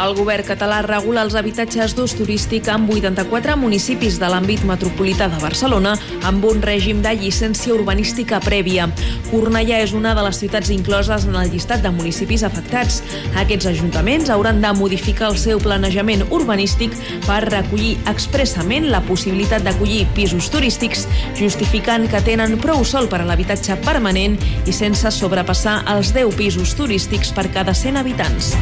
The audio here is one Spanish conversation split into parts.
El govern català regula els habitatges d'ús turístic en 84 municipis de l'àmbit metropolità de Barcelona amb un règim de llicència urbanística prèvia. Cornellà és una de les ciutats incloses en el llistat de municipis afectats. Aquests ajuntaments hauran de modificar el seu planejament urbanístic per recollir expressament la possibilitat d'acollir pisos turístics, justificant que tenen prou sol per a l'habitatge permanent i sense sobrepassar els 10 pisos turístics per cada 100 habitants.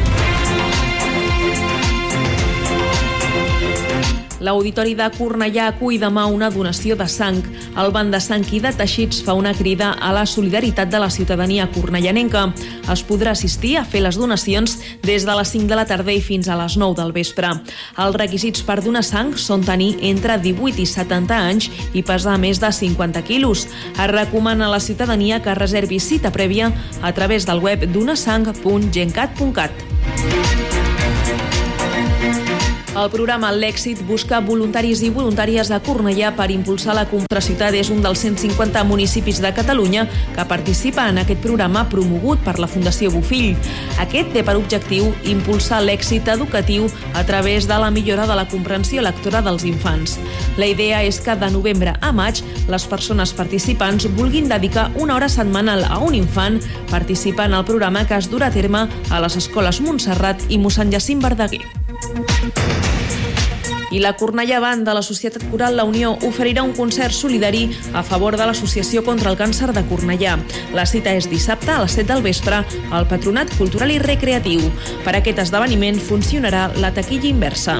L'Auditori de Cornellà acull demà una donació de sang. El Banc de Sang i de Teixits fa una crida a la solidaritat de la ciutadania cornellanenca. Es podrà assistir a fer les donacions des de les 5 de la tarda i fins a les 9 del vespre. Els requisits per donar sang són tenir entre 18 i 70 anys i pesar més de 50 quilos. Es recomana a la ciutadania que reservi cita prèvia a través del web donasang.gencat.cat. El programa L'Èxit busca voluntaris i voluntàries a Cornellà per impulsar la ciutat. És un dels 150 municipis de Catalunya que participa en aquest programa promogut per la Fundació Bofill. Aquest té per objectiu impulsar l'èxit educatiu a través de la millora de la comprensió lectora dels infants. La idea és que de novembre a maig les persones participants vulguin dedicar una hora setmanal a un infant participant al programa que es durà a terme a les escoles Montserrat i mossèn Jacint Verdaguer. I la Cornellà Band de la Societat Coral La Unió oferirà un concert solidari a favor de l'Associació contra el Càncer de Cornellà. La cita és dissabte a les 7 del vespre al Patronat Cultural i Recreatiu. Per aquest esdeveniment funcionarà la taquilla inversa.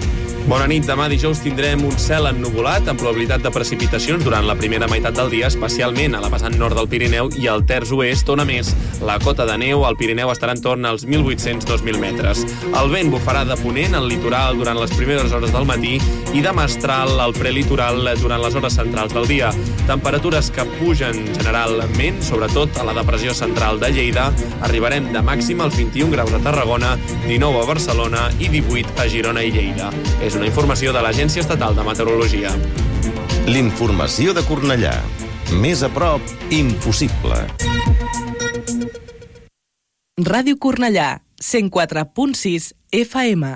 Bona nit. Demà dijous tindrem un cel ennuvolat amb probabilitat de precipitacions durant la primera meitat del dia, especialment a la vessant nord del Pirineu i al terç oest, on a més la cota de neu al Pirineu estarà entorn als 1.800-2.000 metres. El vent bufarà de ponent al litoral durant les primeres hores del matí i de mestral al prelitoral durant les hores centrals del dia. Temperatures que pugen generalment, sobretot a la depressió central de Lleida. Arribarem de màxima als 21 graus a Tarragona, 19 a Barcelona i 18 a Girona i Lleida. És una informació de l'Agència Estatal de Meteorologia. L'informació de Cornellà. Més a prop, impossible. Ràdio Cornellà, 104.6 FM.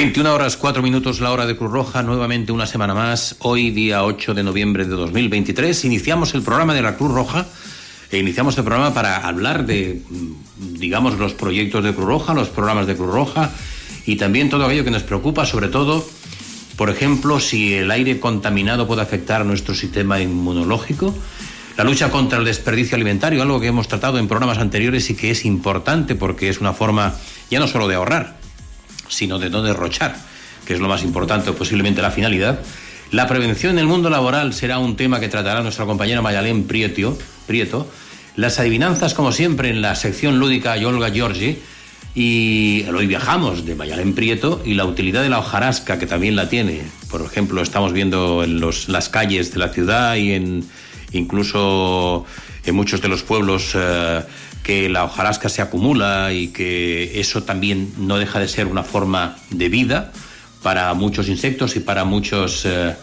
Una horas 4 minutos la hora de Cruz Roja, nuevamente una semana más. Hoy, día 8 de noviembre de 2023, iniciamos el programa de la Cruz Roja e iniciamos el programa para hablar de, digamos, los proyectos de Cruz Roja, los programas de Cruz Roja y también todo aquello que nos preocupa, sobre todo Por ejemplo, si el aire contaminado puede afectar a nuestro sistema inmunológico. La lucha contra el desperdicio alimentario, algo que hemos tratado en programas anteriores y que es importante porque es una forma ya no solo de ahorrar, sino de no derrochar, que es lo más importante posiblemente la finalidad. La prevención en el mundo laboral será un tema que tratará nuestra compañera Mayalén Prieto. Prieto. Las adivinanzas, como siempre, en la sección lúdica Yolga Giorgi. Y hoy viajamos de Mayalén Prieto y la utilidad de la hojarasca, que también la tiene. Por ejemplo, estamos viendo en los, las calles de la ciudad y en incluso en muchos de los pueblos eh, que la hojarasca se acumula y que eso también no deja de ser una forma de vida para muchos insectos y para muchos eh,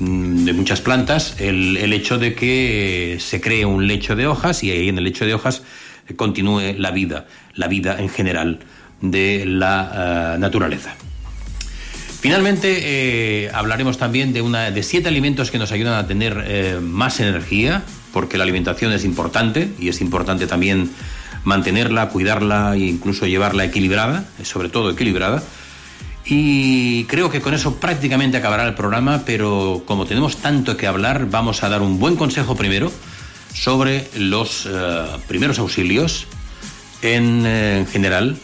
mm, de muchas plantas el, el, hecho de que se cree un lecho de hojas y ahí en el lecho de hojas continúe la vida, la vida en general de la uh, naturaleza. Finalmente, eh, hablaremos también de, una, de siete alimentos que nos ayudan a tener eh, más energía, porque la alimentación es importante y es importante también mantenerla, cuidarla e incluso llevarla equilibrada, sobre todo equilibrada. Y creo que con eso prácticamente acabará el programa, pero como tenemos tanto que hablar, vamos a dar un buen consejo primero sobre los eh, primeros auxilios en, en general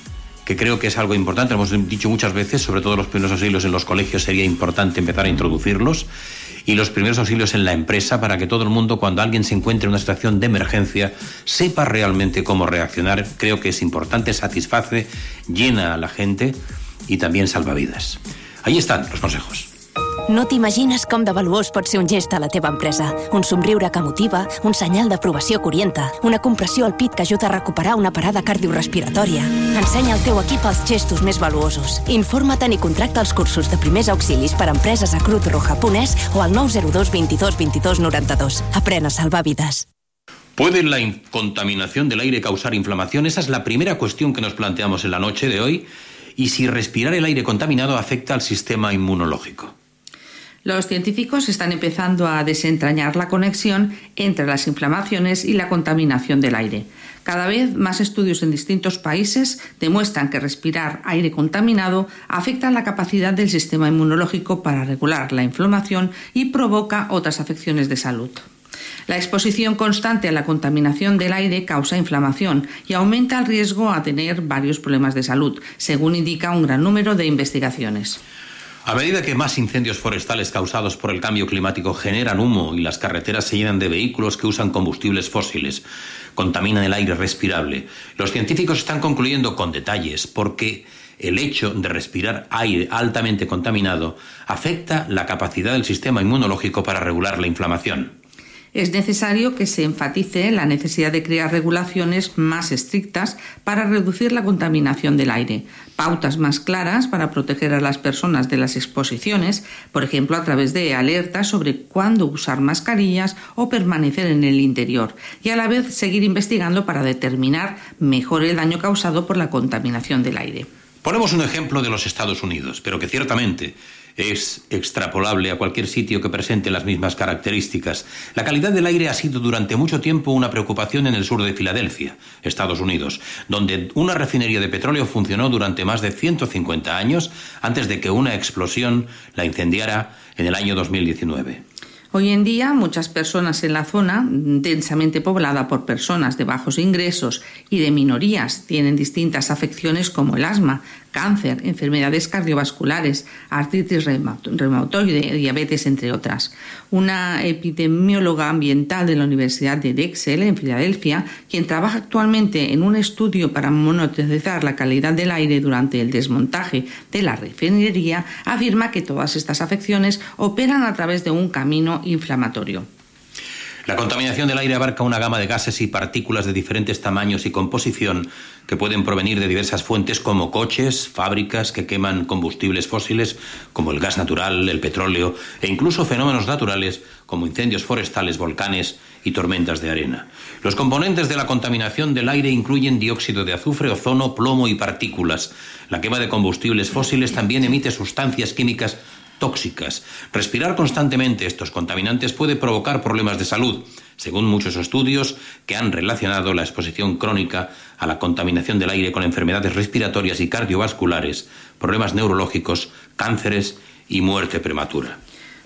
que creo que es algo importante, lo hemos dicho muchas veces, sobre todo los primeros auxilios en los colegios sería importante empezar a introducirlos y los primeros auxilios en la empresa para que todo el mundo, cuando alguien se encuentre en una situación de emergencia, sepa realmente cómo reaccionar. Creo que es importante, satisface, llena a la gente y también salva vidas. Ahí están los consejos. No t'imagines com de valuós pot ser un gest a la teva empresa. Un somriure que motiva, un senyal d'aprovació que orienta, una compressió al pit que ajuda a recuperar una parada cardiorrespiratòria. Ensenya al teu equip els gestos més valuosos. Informa't i contracta els cursos de primers auxilis per a empreses a Cruz Roja Punès o al 902 22 22 92. Aprèn a salvar vides. ¿Puede la contaminación del aire causar inflamación? Esa es la primera cuestión que nos planteamos en la noche de hoy. Y si respirar el aire contaminado afecta al sistema inmunológico. Los científicos están empezando a desentrañar la conexión entre las inflamaciones y la contaminación del aire. Cada vez más estudios en distintos países demuestran que respirar aire contaminado afecta la capacidad del sistema inmunológico para regular la inflamación y provoca otras afecciones de salud. La exposición constante a la contaminación del aire causa inflamación y aumenta el riesgo a tener varios problemas de salud, según indica un gran número de investigaciones. A medida que más incendios forestales causados por el cambio climático generan humo y las carreteras se llenan de vehículos que usan combustibles fósiles, contaminan el aire respirable, los científicos están concluyendo con detalles porque el hecho de respirar aire altamente contaminado afecta la capacidad del sistema inmunológico para regular la inflamación es necesario que se enfatice la necesidad de crear regulaciones más estrictas para reducir la contaminación del aire, pautas más claras para proteger a las personas de las exposiciones, por ejemplo a través de alertas sobre cuándo usar mascarillas o permanecer en el interior, y a la vez seguir investigando para determinar mejor el daño causado por la contaminación del aire. Ponemos un ejemplo de los Estados Unidos, pero que ciertamente es extrapolable a cualquier sitio que presente las mismas características. La calidad del aire ha sido durante mucho tiempo una preocupación en el sur de Filadelfia, Estados Unidos, donde una refinería de petróleo funcionó durante más de 150 años antes de que una explosión la incendiara en el año 2019. Hoy en día, muchas personas en la zona, densamente poblada por personas de bajos ingresos y de minorías, tienen distintas afecciones como el asma, cáncer, enfermedades cardiovasculares, artritis reumatoide, diabetes, entre otras. Una epidemióloga ambiental de la Universidad de Drexel, en Filadelfia, quien trabaja actualmente en un estudio para monitorizar la calidad del aire durante el desmontaje de la refinería, afirma que todas estas afecciones operan a través de un camino inflamatorio. La contaminación del aire abarca una gama de gases y partículas de diferentes tamaños y composición que pueden provenir de diversas fuentes como coches, fábricas que queman combustibles fósiles como el gas natural, el petróleo e incluso fenómenos naturales como incendios forestales, volcanes y tormentas de arena. Los componentes de la contaminación del aire incluyen dióxido de azufre, ozono, plomo y partículas. La quema de combustibles fósiles también emite sustancias químicas tóxicas. Respirar constantemente estos contaminantes puede provocar problemas de salud, según muchos estudios que han relacionado la exposición crónica a la contaminación del aire con enfermedades respiratorias y cardiovasculares, problemas neurológicos, cánceres y muerte prematura.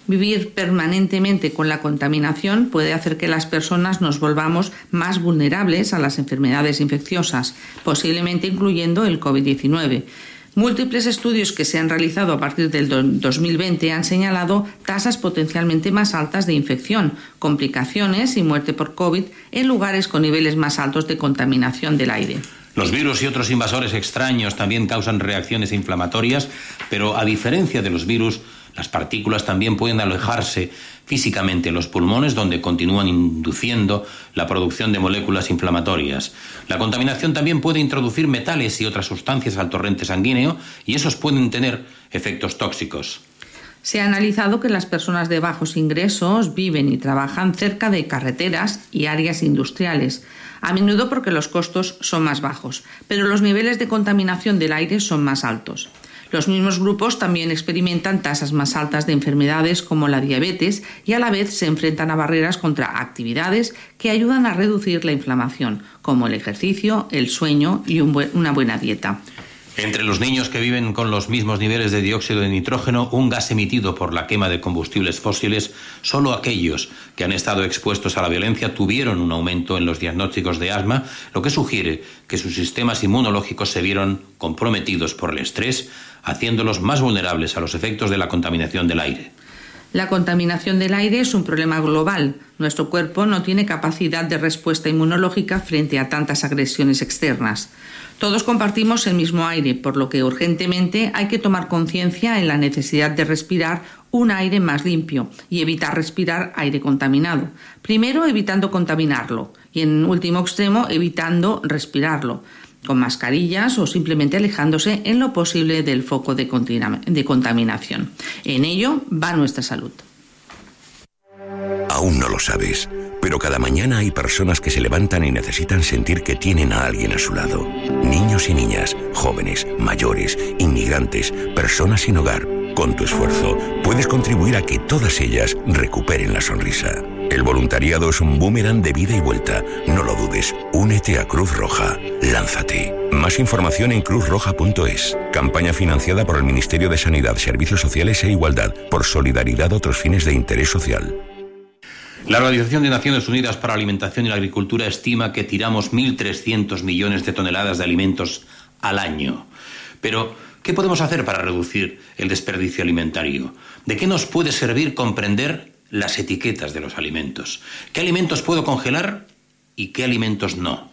Vivir permanentemente con la contaminación puede hacer que las personas nos volvamos más vulnerables a las enfermedades infecciosas, posiblemente incluyendo el COVID-19. Múltiples estudios que se han realizado a partir del 2020 han señalado tasas potencialmente más altas de infección, complicaciones y muerte por COVID en lugares con niveles más altos de contaminación del aire. Los virus y otros invasores extraños también causan reacciones inflamatorias, pero a diferencia de los virus, las partículas también pueden alejarse físicamente en los pulmones donde continúan induciendo la producción de moléculas inflamatorias. La contaminación también puede introducir metales y otras sustancias al torrente sanguíneo y esos pueden tener efectos tóxicos. Se ha analizado que las personas de bajos ingresos viven y trabajan cerca de carreteras y áreas industriales, a menudo porque los costos son más bajos, pero los niveles de contaminación del aire son más altos. Los mismos grupos también experimentan tasas más altas de enfermedades como la diabetes y a la vez se enfrentan a barreras contra actividades que ayudan a reducir la inflamación, como el ejercicio, el sueño y una buena dieta. Entre los niños que viven con los mismos niveles de dióxido de nitrógeno, un gas emitido por la quema de combustibles fósiles, solo aquellos que han estado expuestos a la violencia tuvieron un aumento en los diagnósticos de asma, lo que sugiere que sus sistemas inmunológicos se vieron comprometidos por el estrés, haciéndolos más vulnerables a los efectos de la contaminación del aire. La contaminación del aire es un problema global. Nuestro cuerpo no tiene capacidad de respuesta inmunológica frente a tantas agresiones externas. Todos compartimos el mismo aire, por lo que urgentemente hay que tomar conciencia en la necesidad de respirar un aire más limpio y evitar respirar aire contaminado. Primero evitando contaminarlo y en último extremo evitando respirarlo con mascarillas o simplemente alejándose en lo posible del foco de, contaminación. En ello va nuestra salud. Aún no lo sabes, pero cada mañana hay personas que se levantan y necesitan sentir que tienen a alguien a su lado. Niños y niñas, jóvenes, mayores, inmigrantes, personas sin hogar. Con tu esfuerzo puedes contribuir a que todas ellas recuperen la sonrisa. El voluntariado es un boomerang de vida y vuelta. No lo dudes. Únete a Cruz Roja. Lánzate. Más información en cruzroja.es. Campaña financiada por el Ministerio de Sanidad, Servicios Sociales e Igualdad por solidaridad otros fines de interés social. La Organización de Naciones Unidas para la Alimentación y la Agricultura estima que tiramos 1.300 millones de toneladas de alimentos al año. Pero, ¿qué podemos hacer para reducir el desperdicio alimentario? ¿De qué nos puede servir comprender las etiquetas de los alimentos. ¿Qué alimentos puedo congelar y qué alimentos no?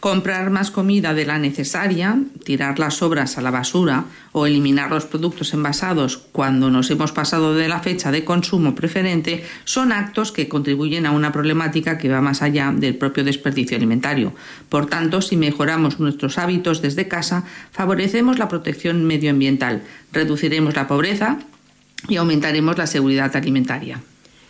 Comprar más comida de la necesaria, tirar las sobras a la basura o eliminar los productos envasados cuando nos hemos pasado de la fecha de consumo preferente son actos que contribuyen a una problemática que va más allá del propio desperdicio alimentario. Por tanto, si mejoramos nuestros hábitos desde casa, favorecemos la protección medioambiental, reduciremos la pobreza, y aumentaremos la seguridad alimentaria.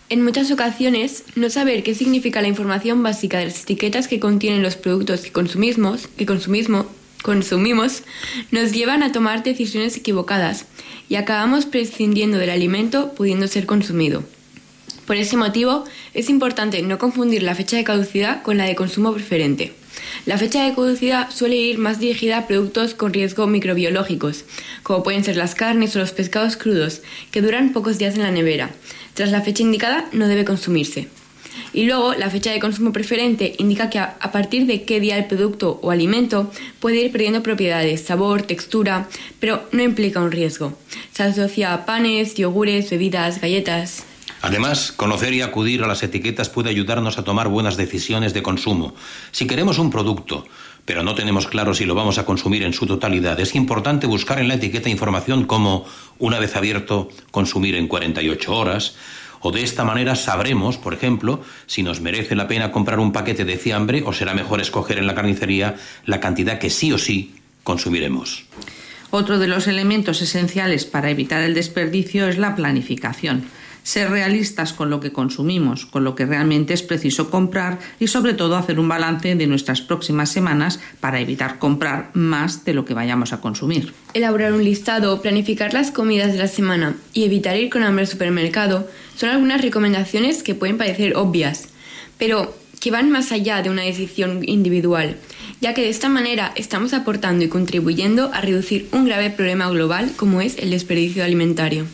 En muchas ocasiones, no saber qué significa la información básica de las etiquetas que contienen los productos que consumimos, que consumimos, consumimos nos llevan a tomar decisiones equivocadas y acabamos prescindiendo del alimento pudiendo ser consumido. Por ese motivo, es importante no confundir la fecha de caducidad con la de consumo preferente. La fecha de caducidad suele ir más dirigida a productos con riesgo microbiológicos, como pueden ser las carnes o los pescados crudos, que duran pocos días en la nevera. Tras la fecha indicada no debe consumirse. Y luego, la fecha de consumo preferente indica que a, partir de qué día el producto o alimento puede ir perdiendo propiedades, sabor, textura, pero no implica un riesgo. Se asocia a panes, yogures, bebidas, galletas. Además, conocer y acudir a las etiquetas puede ayudarnos a tomar buenas decisiones de consumo. Si queremos un producto, pero no tenemos claro si lo vamos a consumir en su totalidad, es importante buscar en la etiqueta información como, una vez abierto, consumir en 48 horas, o de esta manera sabremos, por ejemplo, si nos merece la pena comprar un paquete de fiambre o será mejor escoger en la carnicería la cantidad que sí o sí consumiremos. Otro de los elementos esenciales para evitar el desperdicio es la planificación ser realistas con lo que consumimos, con lo que realmente es preciso comprar y sobre todo hacer un balance de nuestras próximas semanas para evitar comprar más de lo que vayamos a consumir. Elaborar un listado, planificar las comidas de la semana y evitar ir con hambre al supermercado son algunas recomendaciones que pueden parecer obvias, pero que van más allá de una decisión individual. ya que de esta manera estamos aportando y contribuyendo a reducir un grave problema global como es el desperdicio alimentario.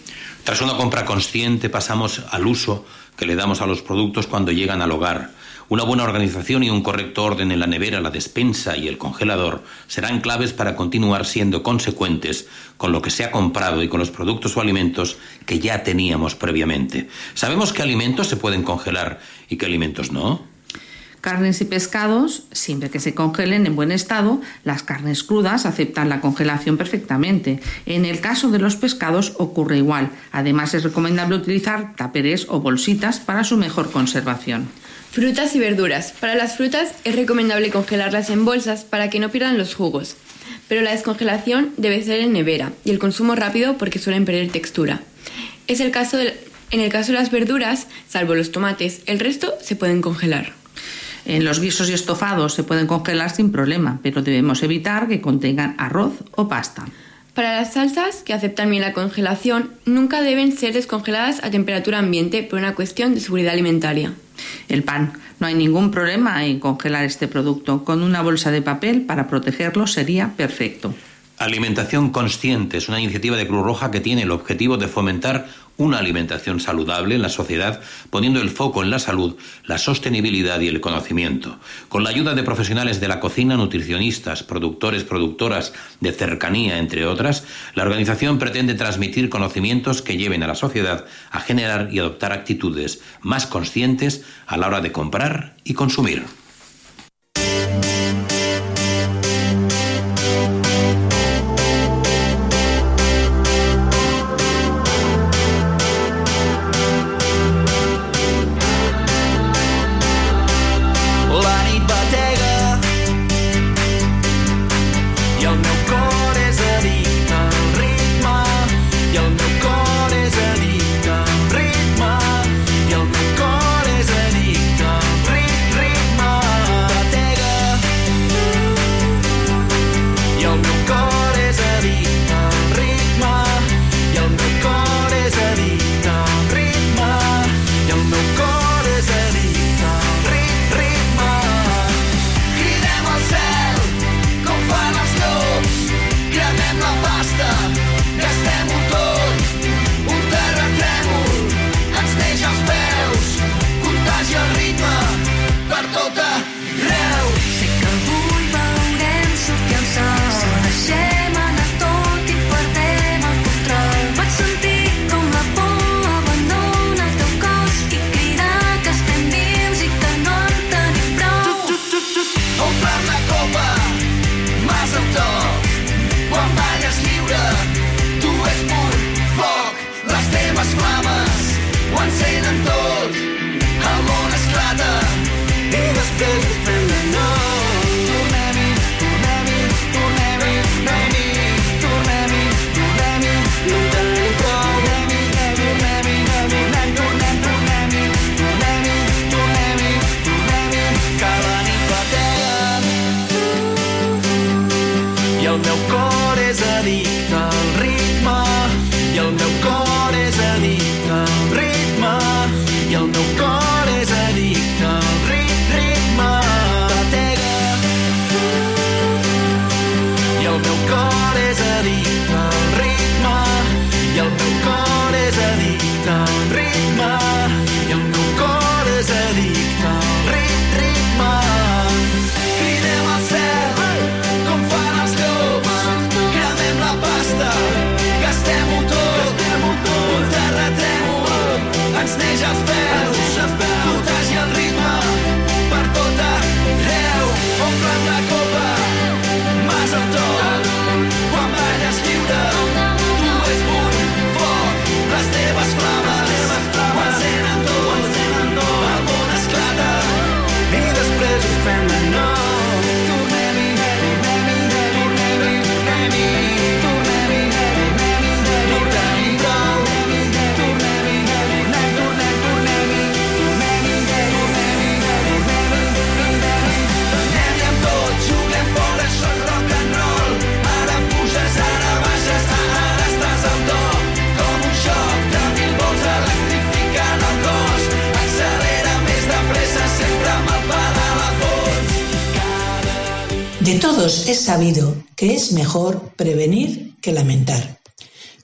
Tras una compra consciente pasamos al uso que le damos a los productos cuando llegan al hogar. Una buena organización y un correcto orden en la nevera, la despensa y el congelador serán claves para continuar siendo consecuentes con lo que se ha comprado y con los productos o alimentos que ya teníamos previamente. ¿Sabemos qué alimentos se pueden congelar y qué alimentos no? Carnes y pescados, siempre que se congelen en buen estado, las carnes crudas aceptan la congelación perfectamente. En el caso de los pescados ocurre igual. Además es recomendable utilizar taperes o bolsitas para su mejor conservación. Frutas y verduras. Para las frutas es recomendable congelarlas en bolsas para que no pierdan los jugos. Pero la descongelación debe ser en nevera y el consumo rápido porque suelen perder textura. Es el caso en el caso de las verduras, salvo los tomates, el resto se pueden congelar. En los guisos y estofados se pueden congelar sin problema, pero debemos evitar que contengan arroz o pasta. Para las salsas que aceptan bien la congelación, nunca deben ser descongeladas a temperatura ambiente por una cuestión de seguridad alimentaria. El pan. No hay ningún problema en congelar este producto. Con una bolsa de papel para protegerlo sería perfecto. Alimentación Consciente es una iniciativa de Cruz Roja que tiene el objetivo de fomentar una alimentación saludable en la sociedad, poniendo el foco en la salud, la sostenibilidad y el conocimiento. Con la ayuda de profesionales de la cocina, nutricionistas, productores, productoras de cercanía, entre otras, la organización pretende transmitir conocimientos que lleven a la sociedad a generar y adoptar actitudes más conscientes a la hora de comprar y consumir. Que es mejor prevenir que lamentar.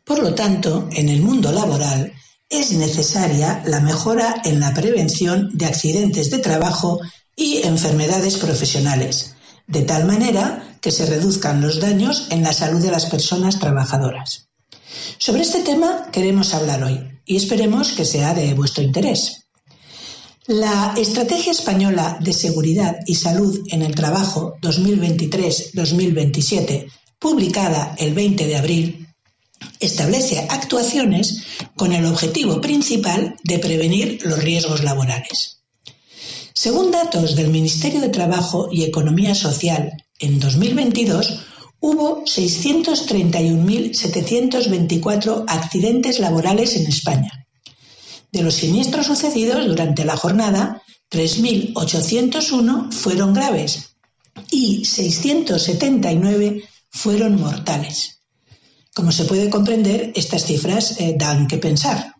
Por lo tanto, en el mundo laboral es necesaria la mejora en la prevención de accidentes de trabajo y enfermedades profesionales, de tal manera que se reduzcan los daños en la salud de las personas trabajadoras. Sobre este tema queremos hablar hoy y esperemos que sea de vuestro interés. La Estrategia Española de Seguridad y Salud en el Trabajo 2023-2027, publicada el 20 de abril, establece actuaciones con el objetivo principal de prevenir los riesgos laborales. Según datos del Ministerio de Trabajo y Economía Social, en 2022 hubo 631.724 accidentes laborales en España. De los siniestros sucedidos durante la jornada, 3.801 fueron graves y 679 fueron mortales. Como se puede comprender, estas cifras eh, dan que pensar.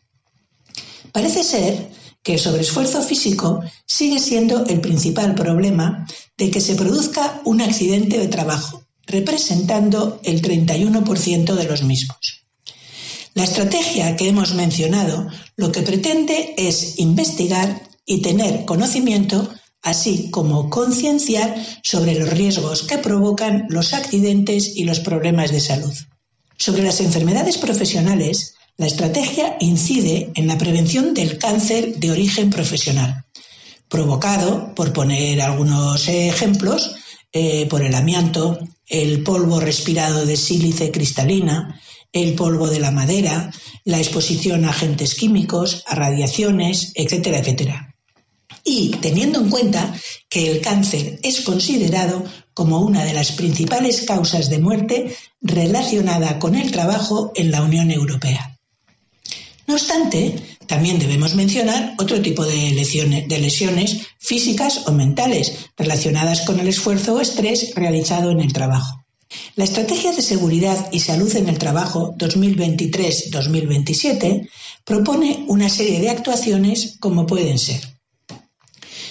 Parece ser que el sobreesfuerzo físico sigue siendo el principal problema de que se produzca un accidente de trabajo, representando el 31% de los mismos. La estrategia que hemos mencionado lo que pretende es investigar y tener conocimiento, así como concienciar sobre los riesgos que provocan los accidentes y los problemas de salud. Sobre las enfermedades profesionales, la estrategia incide en la prevención del cáncer de origen profesional, provocado, por poner algunos ejemplos, eh, por el amianto, el polvo respirado de sílice cristalina, el polvo de la madera, la exposición a agentes químicos, a radiaciones, etcétera, etcétera. Y teniendo en cuenta que el cáncer es considerado como una de las principales causas de muerte relacionada con el trabajo en la Unión Europea. No obstante, también debemos mencionar otro tipo de lesiones, físicas o mentales relacionadas con el esfuerzo o estrés realizado en el trabajo. La Estrategia de Seguridad y Salud en el Trabajo 2023-2027 propone una serie de actuaciones como pueden ser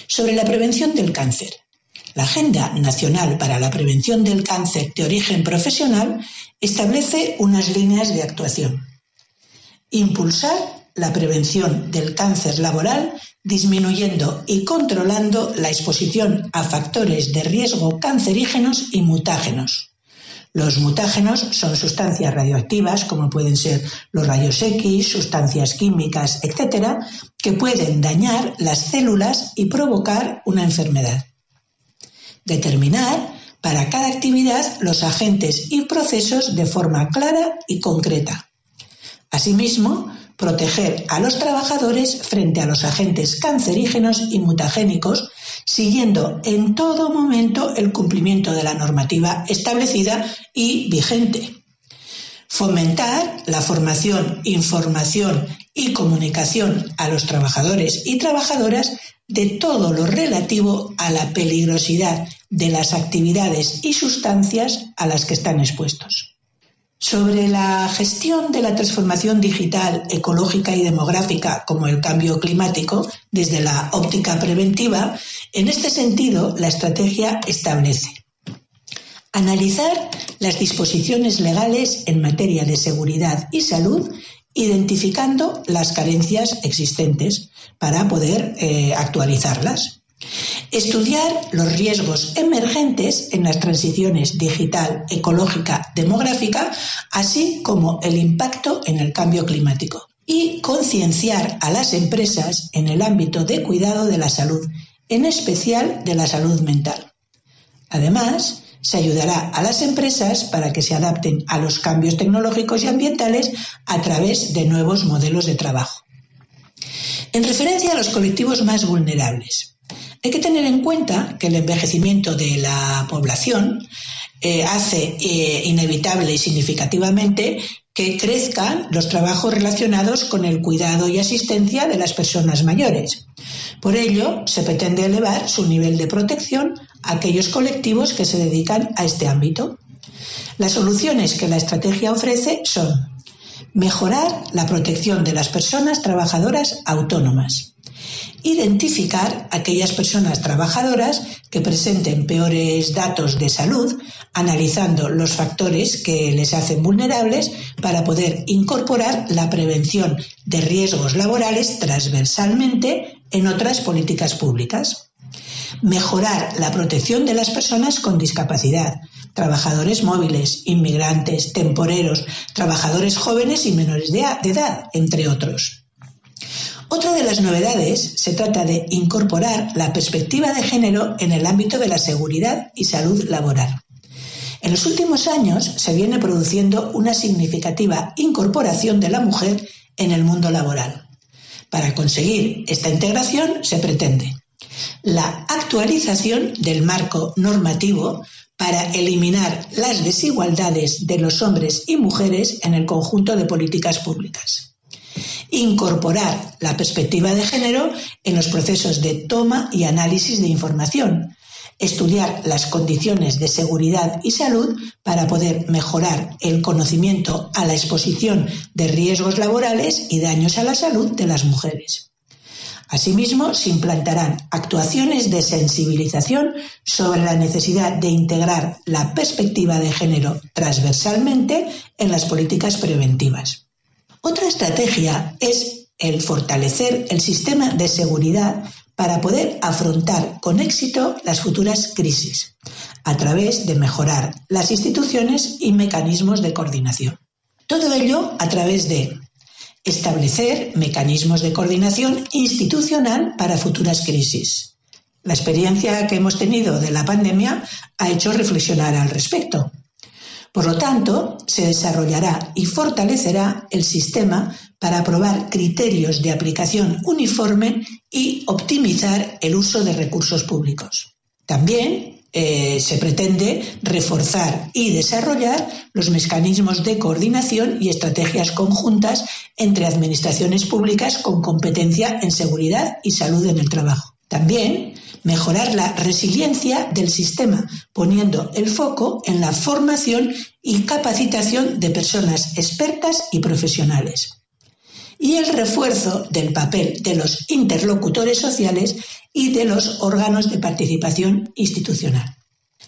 sobre la prevención del cáncer. La Agenda Nacional para la Prevención del Cáncer de Origen Profesional establece unas líneas de actuación. Impulsar la prevención del cáncer laboral disminuyendo y controlando la exposición a factores de riesgo cancerígenos y mutágenos. Los mutágenos son sustancias radioactivas, como pueden ser los rayos X, sustancias químicas, etcétera, que pueden dañar las células y provocar una enfermedad. Determinar para cada actividad los agentes y procesos de forma clara y concreta. Asimismo, proteger a los trabajadores frente a los agentes cancerígenos y mutagénicos, siguiendo en todo momento el cumplimiento de la normativa establecida y vigente. Fomentar la formación, información y comunicación a los trabajadores y trabajadoras de todo lo relativo a la peligrosidad de las actividades y sustancias a las que están expuestos. Sobre la gestión de la transformación digital, ecológica y demográfica, como el cambio climático, desde la óptica preventiva, en este sentido, la estrategia establece analizar las disposiciones legales en materia de seguridad y salud, identificando las carencias existentes para poder eh, actualizarlas. Estudiar los riesgos emergentes en las transiciones digital, ecológica, demográfica, así como el impacto en el cambio climático. Y concienciar a las empresas en el ámbito de cuidado de la salud, en especial de la salud mental. Además, se ayudará a las empresas para que se adapten a los cambios tecnológicos y ambientales a través de nuevos modelos de trabajo. En referencia a los colectivos más vulnerables, hay que tener en cuenta que el envejecimiento de la población eh, hace eh, inevitable y significativamente que crezcan los trabajos relacionados con el cuidado y asistencia de las personas mayores. Por ello, se pretende elevar su nivel de protección a aquellos colectivos que se dedican a este ámbito. Las soluciones que la estrategia ofrece son mejorar la protección de las personas trabajadoras autónomas, identificar aquellas personas trabajadoras que presenten peores datos de salud, analizando los factores que les hacen vulnerables para poder incorporar la prevención de riesgos laborales transversalmente en otras políticas públicas. Mejorar la protección de las personas con discapacidad, trabajadores móviles, inmigrantes, temporeros, trabajadores jóvenes y menores de edad, entre otros. Otra de las novedades se trata de incorporar la perspectiva de género en el ámbito de la seguridad y salud laboral. En los últimos años se viene produciendo una significativa incorporación de la mujer en el mundo laboral. Para conseguir esta integración se pretende la actualización del marco normativo para eliminar las desigualdades de los hombres y mujeres en el conjunto de políticas públicas incorporar la perspectiva de género en los procesos de toma y análisis de información, estudiar las condiciones de seguridad y salud para poder mejorar el conocimiento a la exposición de riesgos laborales y daños a la salud de las mujeres. Asimismo, se implantarán actuaciones de sensibilización sobre la necesidad de integrar la perspectiva de género transversalmente en las políticas preventivas. Otra estrategia es el fortalecer el sistema de seguridad para poder afrontar con éxito las futuras crisis, a través de mejorar las instituciones y mecanismos de coordinación. Todo ello a través de establecer mecanismos de coordinación institucional para futuras crisis. La experiencia que hemos tenido de la pandemia ha hecho reflexionar al respecto. Por lo tanto, se desarrollará y fortalecerá el sistema para aprobar criterios de aplicación uniforme y optimizar el uso de recursos públicos. También eh, se pretende reforzar y desarrollar los mecanismos de coordinación y estrategias conjuntas entre administraciones públicas con competencia en seguridad y salud en el trabajo. También mejorar la resiliencia del sistema, poniendo el foco en la formación y capacitación de personas expertas y profesionales. Y el refuerzo del papel de los interlocutores sociales y de los órganos de participación institucional.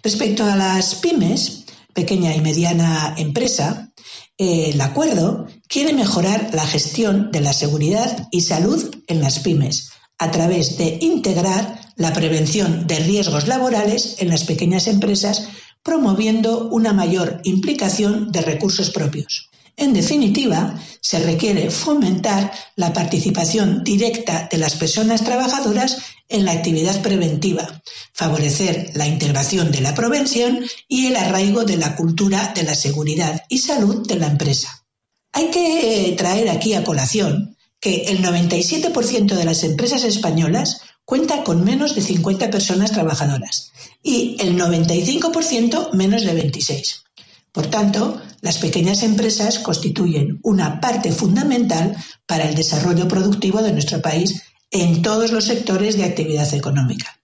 Respecto a las pymes, pequeña y mediana empresa, el acuerdo quiere mejorar la gestión de la seguridad y salud en las pymes a través de integrar la prevención de riesgos laborales en las pequeñas empresas, promoviendo una mayor implicación de recursos propios. En definitiva, se requiere fomentar la participación directa de las personas trabajadoras en la actividad preventiva, favorecer la integración de la prevención y el arraigo de la cultura de la seguridad y salud de la empresa. Hay que traer aquí a colación que el 97% de las empresas españolas cuenta con menos de 50 personas trabajadoras y el 95% menos de 26. Por tanto, las pequeñas empresas constituyen una parte fundamental para el desarrollo productivo de nuestro país en todos los sectores de actividad económica.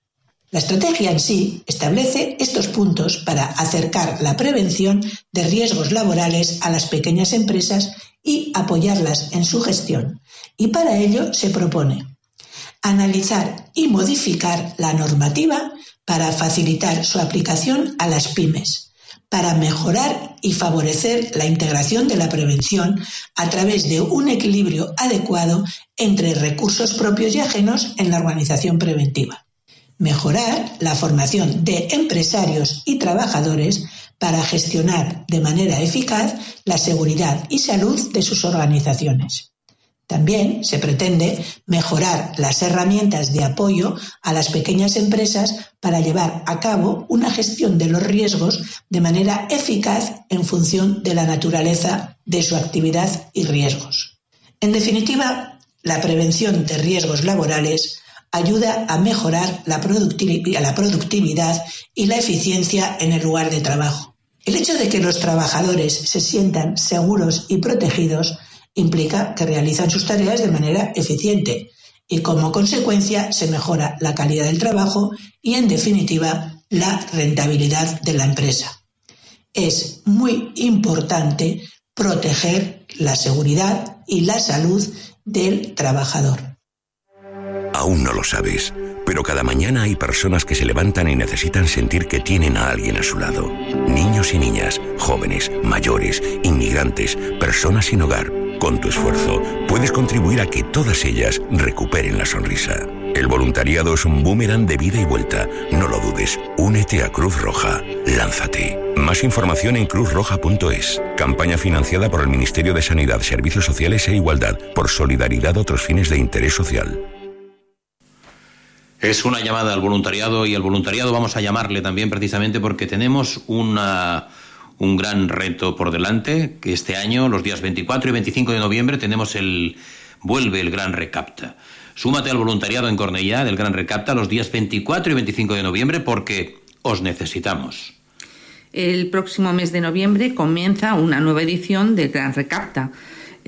La estrategia en sí establece estos puntos para acercar la prevención de riesgos laborales a las pequeñas empresas y apoyarlas en su gestión. Y para ello se propone analizar y modificar la normativa para facilitar su aplicación a las pymes, para mejorar y favorecer la integración de la prevención a través de un equilibrio adecuado entre recursos propios y ajenos en la organización preventiva mejorar la formación de empresarios y trabajadores para gestionar de manera eficaz la seguridad y salud de sus organizaciones. También se pretende mejorar las herramientas de apoyo a las pequeñas empresas para llevar a cabo una gestión de los riesgos de manera eficaz en función de la naturaleza de su actividad y riesgos. En definitiva, la prevención de riesgos laborales ayuda a mejorar la productividad y la eficiencia en el lugar de trabajo. El hecho de que los trabajadores se sientan seguros y protegidos implica que realizan sus tareas de manera eficiente y como consecuencia se mejora la calidad del trabajo y en definitiva la rentabilidad de la empresa. Es muy importante proteger la seguridad y la salud del trabajador. Aún no lo sabes, pero cada mañana hay personas que se levantan y necesitan sentir que tienen a alguien a su lado. Niños y niñas, jóvenes, mayores, inmigrantes, personas sin hogar. Con tu esfuerzo puedes contribuir a que todas ellas recuperen la sonrisa. El voluntariado es un boomerang de vida y vuelta. No lo dudes. Únete a Cruz Roja. Lánzate. Más información en cruzroja.es. Campaña financiada por el Ministerio de Sanidad, Servicios Sociales e Igualdad por solidaridad a otros fines de interés social. Es una llamada al voluntariado y al voluntariado vamos a llamarle también precisamente porque tenemos una, un gran reto por delante, que este año, los días 24 y 25 de noviembre, tenemos el vuelve el Gran Recapta. Súmate al voluntariado en Cornellá del Gran Recapta los días 24 y 25 de noviembre porque os necesitamos. El próximo mes de noviembre comienza una nueva edición del Gran Recapta.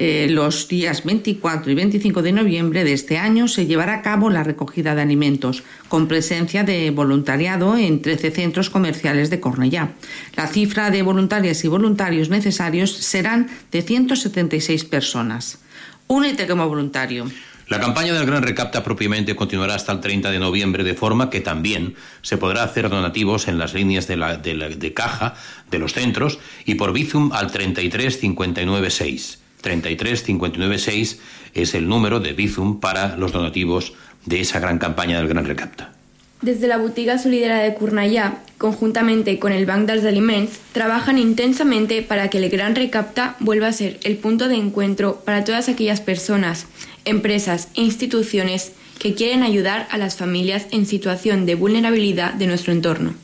Eh, los días 24 y 25 de noviembre de este año se llevará a cabo la recogida de alimentos, con presencia de voluntariado en 13 centros comerciales de Cornellá. La cifra de voluntarias y voluntarios necesarios serán de 176 personas. Únete como voluntario. La campaña del Gran Recapta propiamente continuará hasta el 30 de noviembre, de forma que también se podrá hacer donativos en las líneas de, la- de la- de caja de los centros y por Bizum al 33 59 6. 33 59 6 es el número de Bizum para los donativos de esa gran campaña del Gran Recapta. Des de la botiga solidària de Cornellà, conjuntamente con el Banc dels Aliments, trabajan intensamente para que el Gran Recapta vuelva a ser el punto de encuentro para todas aquellas personas, empresas e instituciones que quieren ayudar a las familias en situación de vulnerabilidad de nuestro entorno.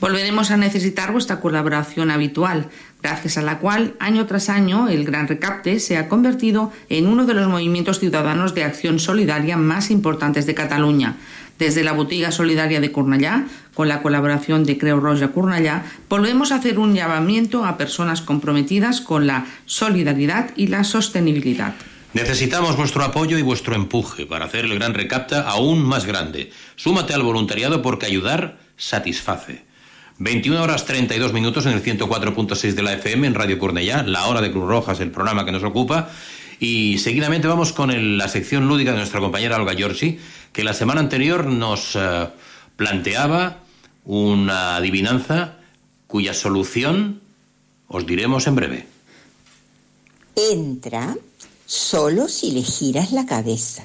Volveremos a necesitar vuestra colaboración habitual, gracias a la cual año tras año el Gran Recapte se ha convertido en uno de los movimientos ciudadanos de acción solidaria más importantes de Cataluña. Desde la Botiga Solidaria de Cornellà, con la colaboración de Creu Roja Cornellà, volvemos a hacer un llamamiento a personas comprometidas con la solidaridad y la sostenibilidad. Necesitamos vuestro apoyo y vuestro empuje para hacer el Gran Recapta aún más grande. Súmate al voluntariado porque ayudar satisface. 21 horas 32 minutos en el 104.6 de la FM en Radio Cornellá, la hora de Cruz Roja es el programa que nos ocupa. Y seguidamente vamos con el- la sección lúdica de nuestra compañera Olga Giorgi, que la semana anterior nos eh, planteaba una adivinanza cuya solución os diremos en breve. Entra solo si le giras la cabeza.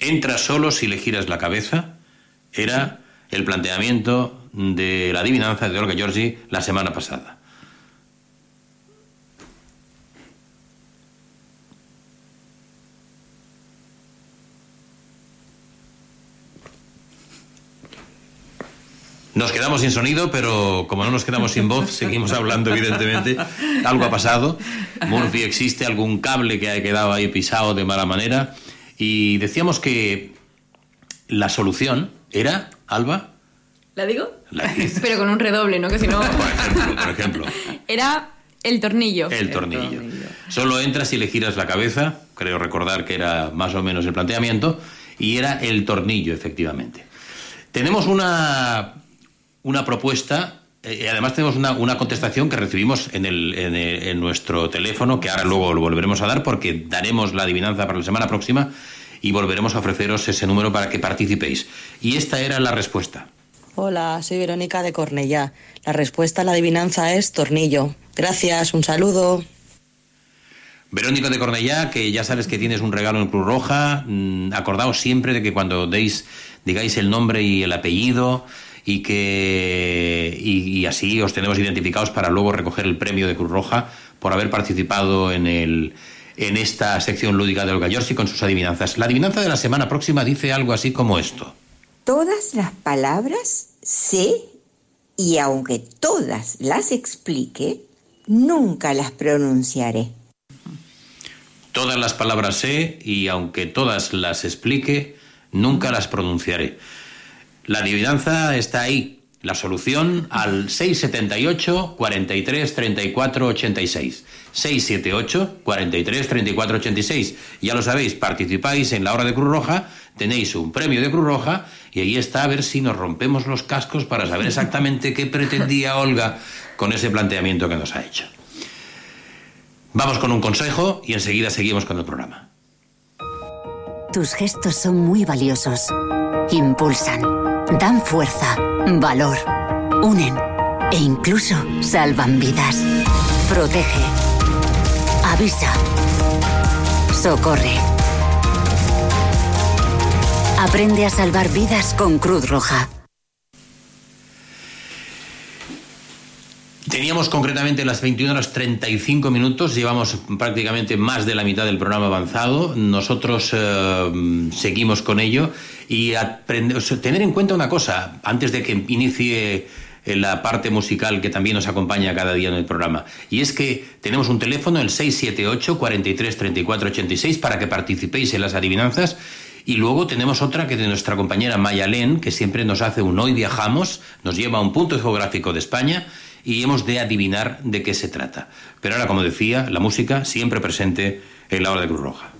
Entra solo si le giras la cabeza. Era el planteamiento de la adivinanza de Olga Giorgi la semana pasada. Nos quedamos sin sonido, pero como no nos quedamos sin voz, seguimos hablando, evidentemente. Algo ha pasado. Murphy existe, algún cable que ha quedado ahí pisado de mala manera. Y decíamos que la solución era, Alba, ¿La digo? la Pero con un redoble, ¿no? Que si no... por ejemplo, Era el tornillo. el tornillo. Solo entras y le giras la cabeza, creo recordar que era más o menos el planteamiento, y era el tornillo, efectivamente. Tenemos una, una propuesta, eh, y además tenemos una, una contestación que recibimos en, el, en, el- en nuestro teléfono, que ahora luego lo volveremos a dar porque daremos la adivinanza para la semana próxima y volveremos a ofreceros ese número para que participéis. Y esta era la respuesta. Hola, soy Verónica de Cornellá. La respuesta a la adivinanza es tornillo. Gracias, un saludo. Verónica de Cornellá, que ya sabes que tienes un regalo en Cruz Roja, mm, acordaos siempre de que cuando deis, digáis el nombre y el apellido y que y, y así os tenemos identificados para luego recoger el premio de Cruz Roja por haber participado en el en esta sección lúdica de Olga Giorgi con sus adivinanzas. La adivinanza de la semana próxima dice algo así como esto. Todas las palabras sé y aunque todas las explique, nunca las pronunciaré. Todas las palabras sé y aunque todas las explique, nunca las pronunciaré. La adivinanza está ahí. La solución al 678 43 34 86. 678 43 34 86. Ya lo sabéis, participáis en la hora de Cruz Roja, tenéis un premio de Cruz Roja y ahí está a ver si nos rompemos los cascos para saber exactamente qué pretendía Olga con ese planteamiento que nos ha hecho. Vamos con un consejo y enseguida seguimos con el programa. Tus gestos son muy valiosos. Impulsan, dan fuerza, valor, unen e incluso salvan vidas. Protege. Avisa. Socorre. Aprende a salvar vidas con Cruz Roja. Teníamos concretamente las 21 horas 35 minutos, llevamos prácticamente más de la mitad del programa avanzado, nosotros eh, seguimos con ello y aprende- o sea, tener en cuenta una cosa, antes de que inicie eh, la parte musical que también nos acompaña cada día en el programa, y es que tenemos un teléfono, el 678 43 34 86, para que participéis en las adivinanzas. Y luego tenemos otra que de nuestra compañera Mayalén, que siempre nos hace un Hoy Viajamos, nos lleva a un punto geográfico de España y hemos de adivinar de qué se trata. Pero ahora, como decía, la música siempre presente en la hora de Cruz Roja.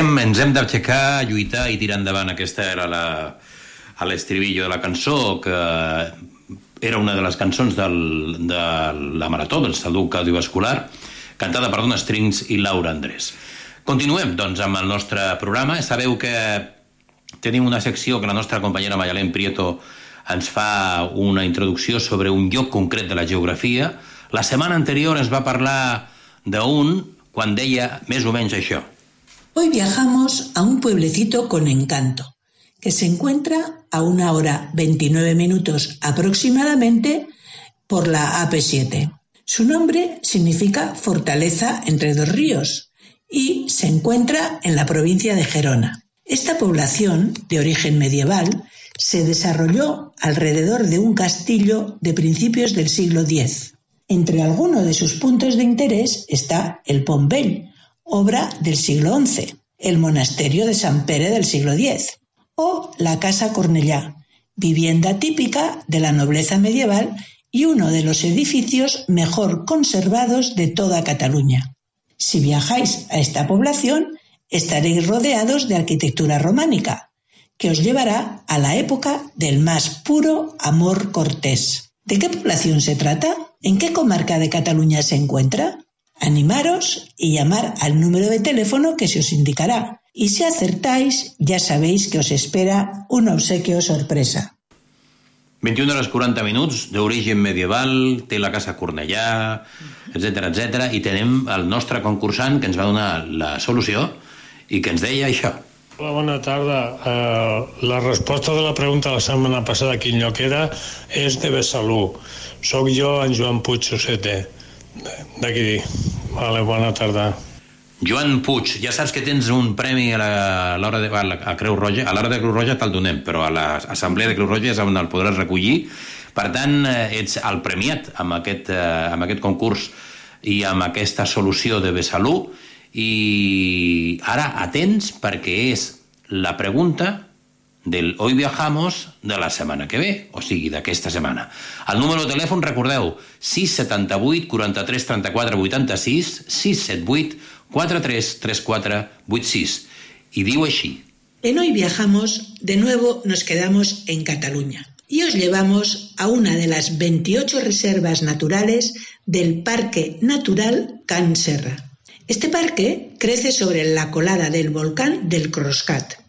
Hem, ens hem d'aixecar, lluitar i tirar endavant. Aquesta era la, a l'estribillo de la cançó, que era una de les cançons del, de la Marató, del Salut Cardiovascular, cantada per Dona Strings i Laura Andrés. Continuem, doncs, amb el nostre programa. Sabeu que tenim una secció que la nostra companyera Mayalén Prieto ens fa una introducció sobre un lloc concret de la geografia. La setmana anterior ens va parlar d'un quan deia més o menys això. Hoy viajamos a un pueblecito con encanto, que se encuentra a una hora 29 minutos aproximadamente por la AP7. Su nombre significa fortaleza entre dos ríos y se encuentra en la provincia de Gerona. Esta población, de origen medieval, se desarrolló alrededor de un castillo de principios del siglo X. Entre algunos de sus puntos de interés está el Pont Vell, obra del siglo XI, el monasterio de San Pere del siglo X o la Casa Cornellà, vivienda típica de la nobleza medieval y uno de los edificios mejor conservados de toda Cataluña. Si viajáis a esta población, estaréis rodeados de arquitectura románica, que os llevará a la época del más puro amor cortés. ¿De qué población se trata? ¿En qué comarca de Cataluña se encuentra? Animaros y llamar al número de teléfono que se os indicará. Y si acertáis, ya sabéis que os espera un obsequio sorpresa. 21 hores 40 minuts, d'origen medieval, té la casa Cornellà, etc etc i tenem el nostre concursant que ens va donar la solució i que ens deia això. Hola, bona tarda. Uh, la resposta de la pregunta de la setmana passada, quin lloc era, és de Besalú. Soc jo, en Joan Puig Sosete, d'aquí. Vale, bona tarda. Joan Puig, ja saps que tens un premi a l'hora de a, la, a Creu Roja, a l'hora de Creu Roja te'l donem, però a l'assemblea de Creu Roja és on el podràs recollir. Per tant, eh, ets el premiat amb aquest, eh, amb aquest concurs i amb aquesta solució de Besalú. I ara atents perquè és la pregunta del Hoy Viajamos de la setmana que ve, o sigui, d'aquesta setmana. El número de telèfon, recordeu, 678 43 34 86, 678 43 34 86. I diu així. En Hoy Viajamos, de nuevo nos quedamos en Cataluña y os llevamos a una de las 28 reservas naturales del Parque Natural Can Serra. Este parque crece sobre la colada del volcán del Croscat.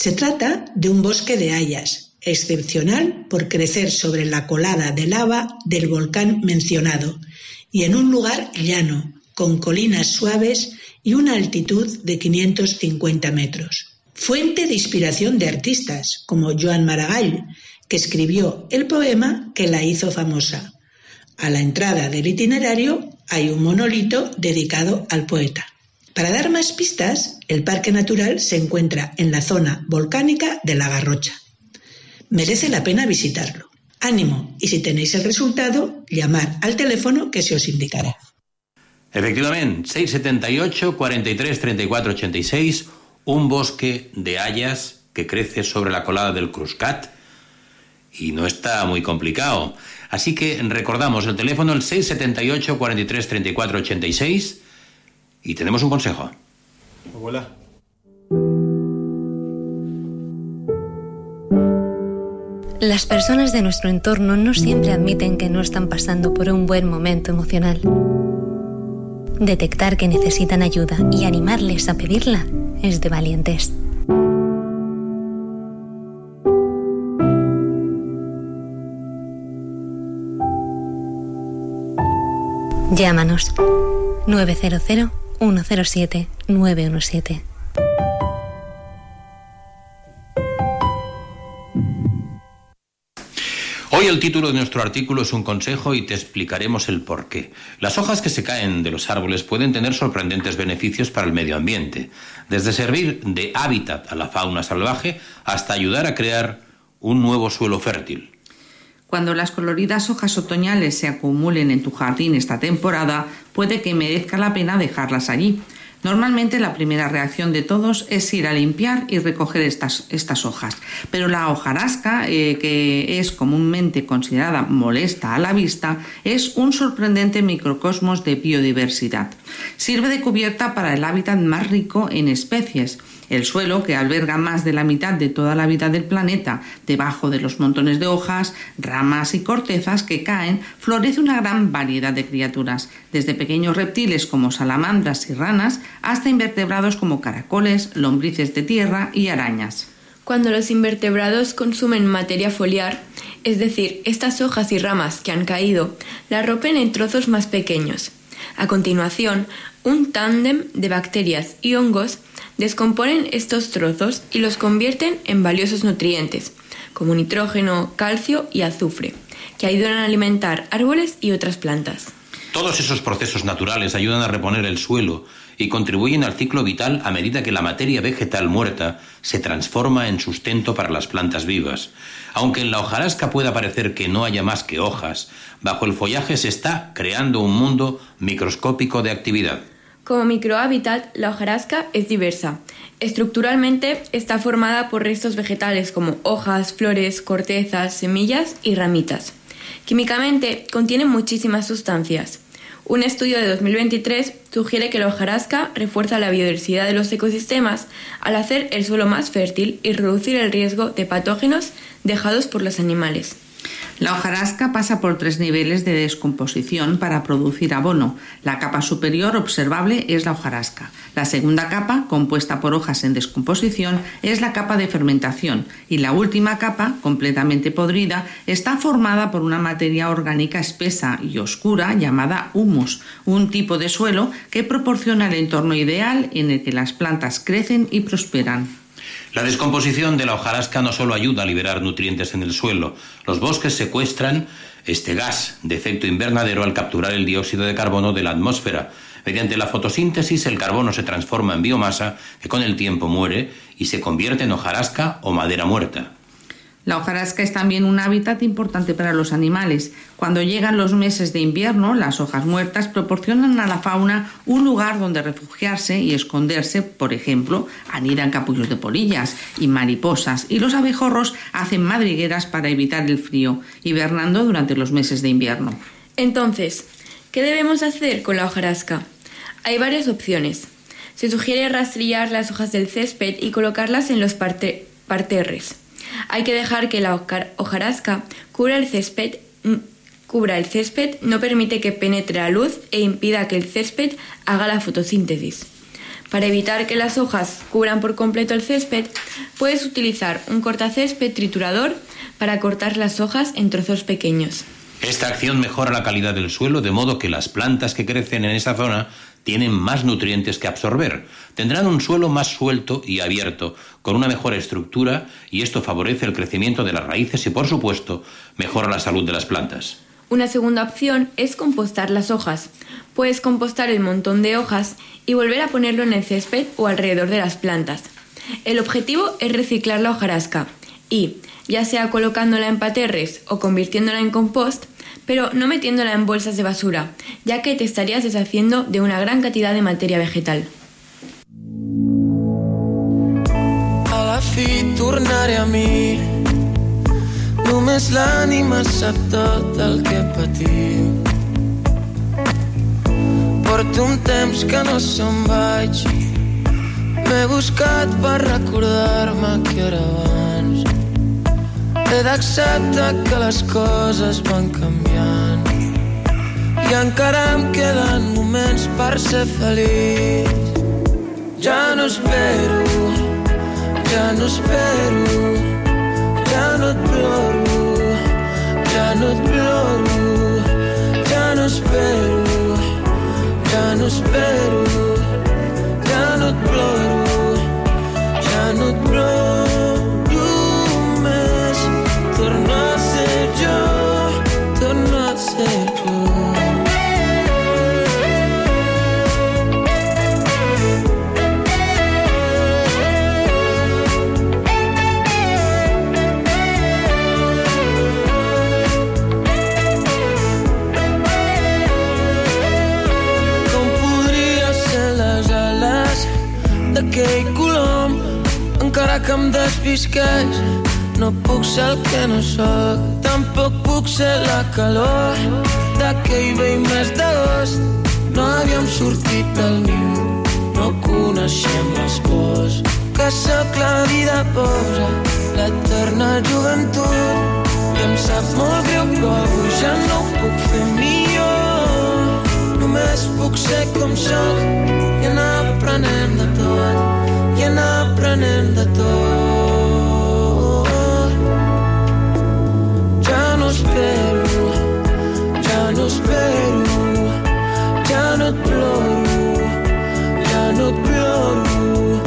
Se trata de un bosque de hayas, excepcional por crecer sobre la colada de lava del volcán mencionado y en un lugar llano, con colinas suaves y una altitud de 550 metros. Fuente de inspiración de artistas como Joan Maragall, que escribió el poema que la hizo famosa. A la entrada del itinerario hay un monolito dedicado al poeta. Para dar más pistas, el parque natural se encuentra en la zona volcánica de la Garrocha. Merece la pena visitarlo. Ánimo y si tenéis el resultado, llamar al teléfono que se os indicará. Efectivament, 678 43 34 86, un bosque de hayas que crece sobre la colada del Cruscat y no está muy complicado. Así que recordamos el teléfono el 678 43 34 86 y tenemos un consejo. Abuela. Las personas de nuestro entorno no siempre admiten que no están pasando por un buen momento emocional. Detectar que necesitan ayuda y animarles a pedirla es de valientes. Llámanos 900 107 917. Hoy el título de nuestro artículo es un consejo y te explicaremos el por qué. Las hojas que se caen de los árboles pueden tener sorprendentes beneficios para el medio ambiente, desde servir de hábitat a la fauna salvaje hasta ayudar a crear un nuevo suelo fértil. Cuando las coloridas hojas otoñales se acumulen en tu jardín esta temporada, puede que merezca la pena dejarlas allí. Normalmente la primera reacción de todos es ir a limpiar y recoger estas, estas hojas, pero la hojarasca, eh, que es comúnmente considerada molesta a la vista, es un sorprendente microcosmos de biodiversidad. Sirve de cubierta para el hábitat más rico en especies. El suelo, que alberga más de la mitad de toda la vida del planeta, debajo de los montones de hojas, ramas y cortezas que caen, florece una gran variedad de criaturas, desde pequeños reptiles como salamandras y ranas hasta invertebrados como caracoles, lombrices de tierra y arañas. Cuando los invertebrados consumen materia foliar, es decir, estas hojas y ramas que han caído, la rompen en trozos más pequeños. A continuación, un tándem de bacterias y hongos descomponen estos trozos y los convierten en valiosos nutrientes, como nitrógeno, calcio y azufre, que ayudan a alimentar árboles y otras plantas. Todos esos procesos naturales ayudan a reponer el suelo y contribuyen al ciclo vital a medida que la materia vegetal muerta se transforma en sustento para las plantas vivas. Aunque en la hojarasca pueda parecer que no haya más que hojas, bajo el follaje se está creando un mundo microscópico de actividad. Como microhábitat, la hojarasca es diversa. Estructuralmente está formada por restos vegetales como hojas, flores, cortezas, semillas y ramitas. Químicamente contiene muchísimas sustancias. Un estudio de 2023 sugiere que la hojarasca refuerza la biodiversidad de los ecosistemas al hacer el suelo más fértil y reducir el riesgo de patógenos dejados por los animales. La hojarasca pasa por tres niveles de descomposición para producir abono. La capa superior observable es la hojarasca. La segunda capa, compuesta por hojas en descomposición, es la capa de fermentación. Y la última capa, completamente podrida, está formada por una materia orgánica espesa y oscura llamada humus, un tipo de suelo que proporciona el entorno ideal en el que las plantas crecen y prosperan. La descomposición de la hojarasca no solo ayuda a liberar nutrientes en el suelo, los bosques secuestran este gas de efecto invernadero al capturar el dióxido de carbono de la atmósfera. Mediante la fotosíntesis el carbono se transforma en biomasa que con el tiempo muere y se convierte en hojarasca o madera muerta. La hojarasca es también un hábitat importante para los animales. Cuando llegan los meses de invierno, las hojas muertas proporcionan a la fauna un lugar donde refugiarse y esconderse. Por ejemplo, anidan capullos de polillas y mariposas, y los abejorros hacen madrigueras para evitar el frío, hibernando durante los meses de invierno. Entonces, ¿qué debemos hacer con la hojarasca? Hay varias opciones. Se sugiere rastrillar las hojas del césped y colocarlas en los parte- parterres. Hay que dejar que la hojar- hojarasca cubra el césped, mm, cubra el césped, no permite que penetre la luz e impida que el césped haga la fotosíntesis. Para evitar que las hojas cubran por completo el césped, puedes utilizar un cortacésped triturador para cortar las hojas en trozos pequeños. Esta acción mejora la calidad del suelo de modo que las plantas que crecen en esa zona tienen más nutrientes que absorber. Tendrán un suelo más suelto y abierto, con una mejor estructura y esto favorece el crecimiento de las raíces y, por supuesto, mejora la salud de las plantas. Una segunda opción es compostar las hojas. Puedes compostar el montón de hojas y volver a ponerlo en el césped o alrededor de las plantas. El objetivo es reciclar la hojarasca y, ya sea colocándola en paterres o convirtiéndola en compost, pero no metiéndola en bolsas de basura, ya que te estarías deshaciendo de una gran cantidad de materia vegetal. A la tornaré a mi Només l'ànima sap tot el que patim Porto un temps que no se'n vaig M'he buscat per recordar-me que era abans. He d'acceptar que les coses van canviant i encara em queden moments per ser feliç. Ja no espero, ja no espero, ja no et ploro, ja no et ploro, ja no espero, ja no espero, ja no et ploro, que em despisqueix no puc ser el que no sóc tampoc puc ser la calor d'aquell vell mes d'agost. No havíem sortit del niu no coneixem les pors que sóc la vida posa. L'eterna joventut i em sap molt greu però avui ja no ho puc fer millor. Només puc ser com sóc i anar aprenent de tot in the door. Ya no espero, ya no espero, ya no ploro, ya no ploro,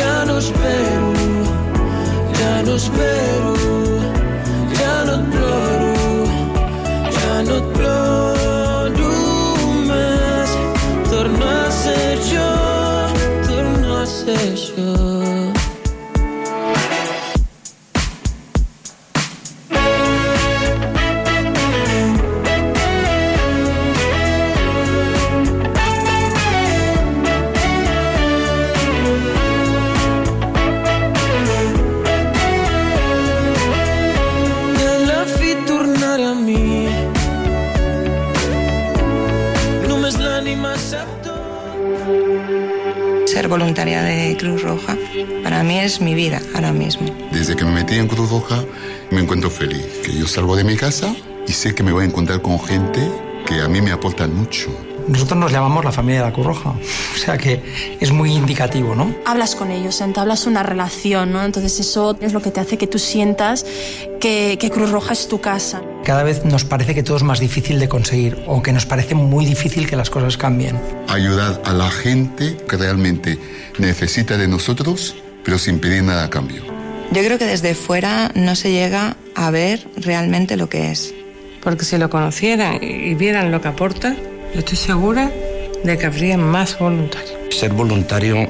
ya no espero, ya no espero. Voluntaria de Cruz Roja para mí es mi vida ahora mismo. Desde que me metí en Cruz Roja me encuentro feliz, que yo salgo de mi casa y sé que me voy a encontrar con gente que a mí me aportan mucho. Nosotros nos llamamos la familia de la Cruz Roja, o sea que es muy indicativo, ¿no? Hablas con ellos, entablas una relación, ¿no? Entonces eso es lo que te hace que tú sientas que, que Cruz Roja es tu casa. Cada vez nos parece que todo es más difícil de conseguir o que nos parece muy difícil que las cosas cambien. Ayudar a la gente que realmente necesita de nosotros, pero sin pedir nada a cambio. Yo creo que desde fuera no se llega a ver realmente lo que es. Porque si lo conocieran y vieran lo que aporta, yo estoy segura de que habría más voluntarios. Ser voluntario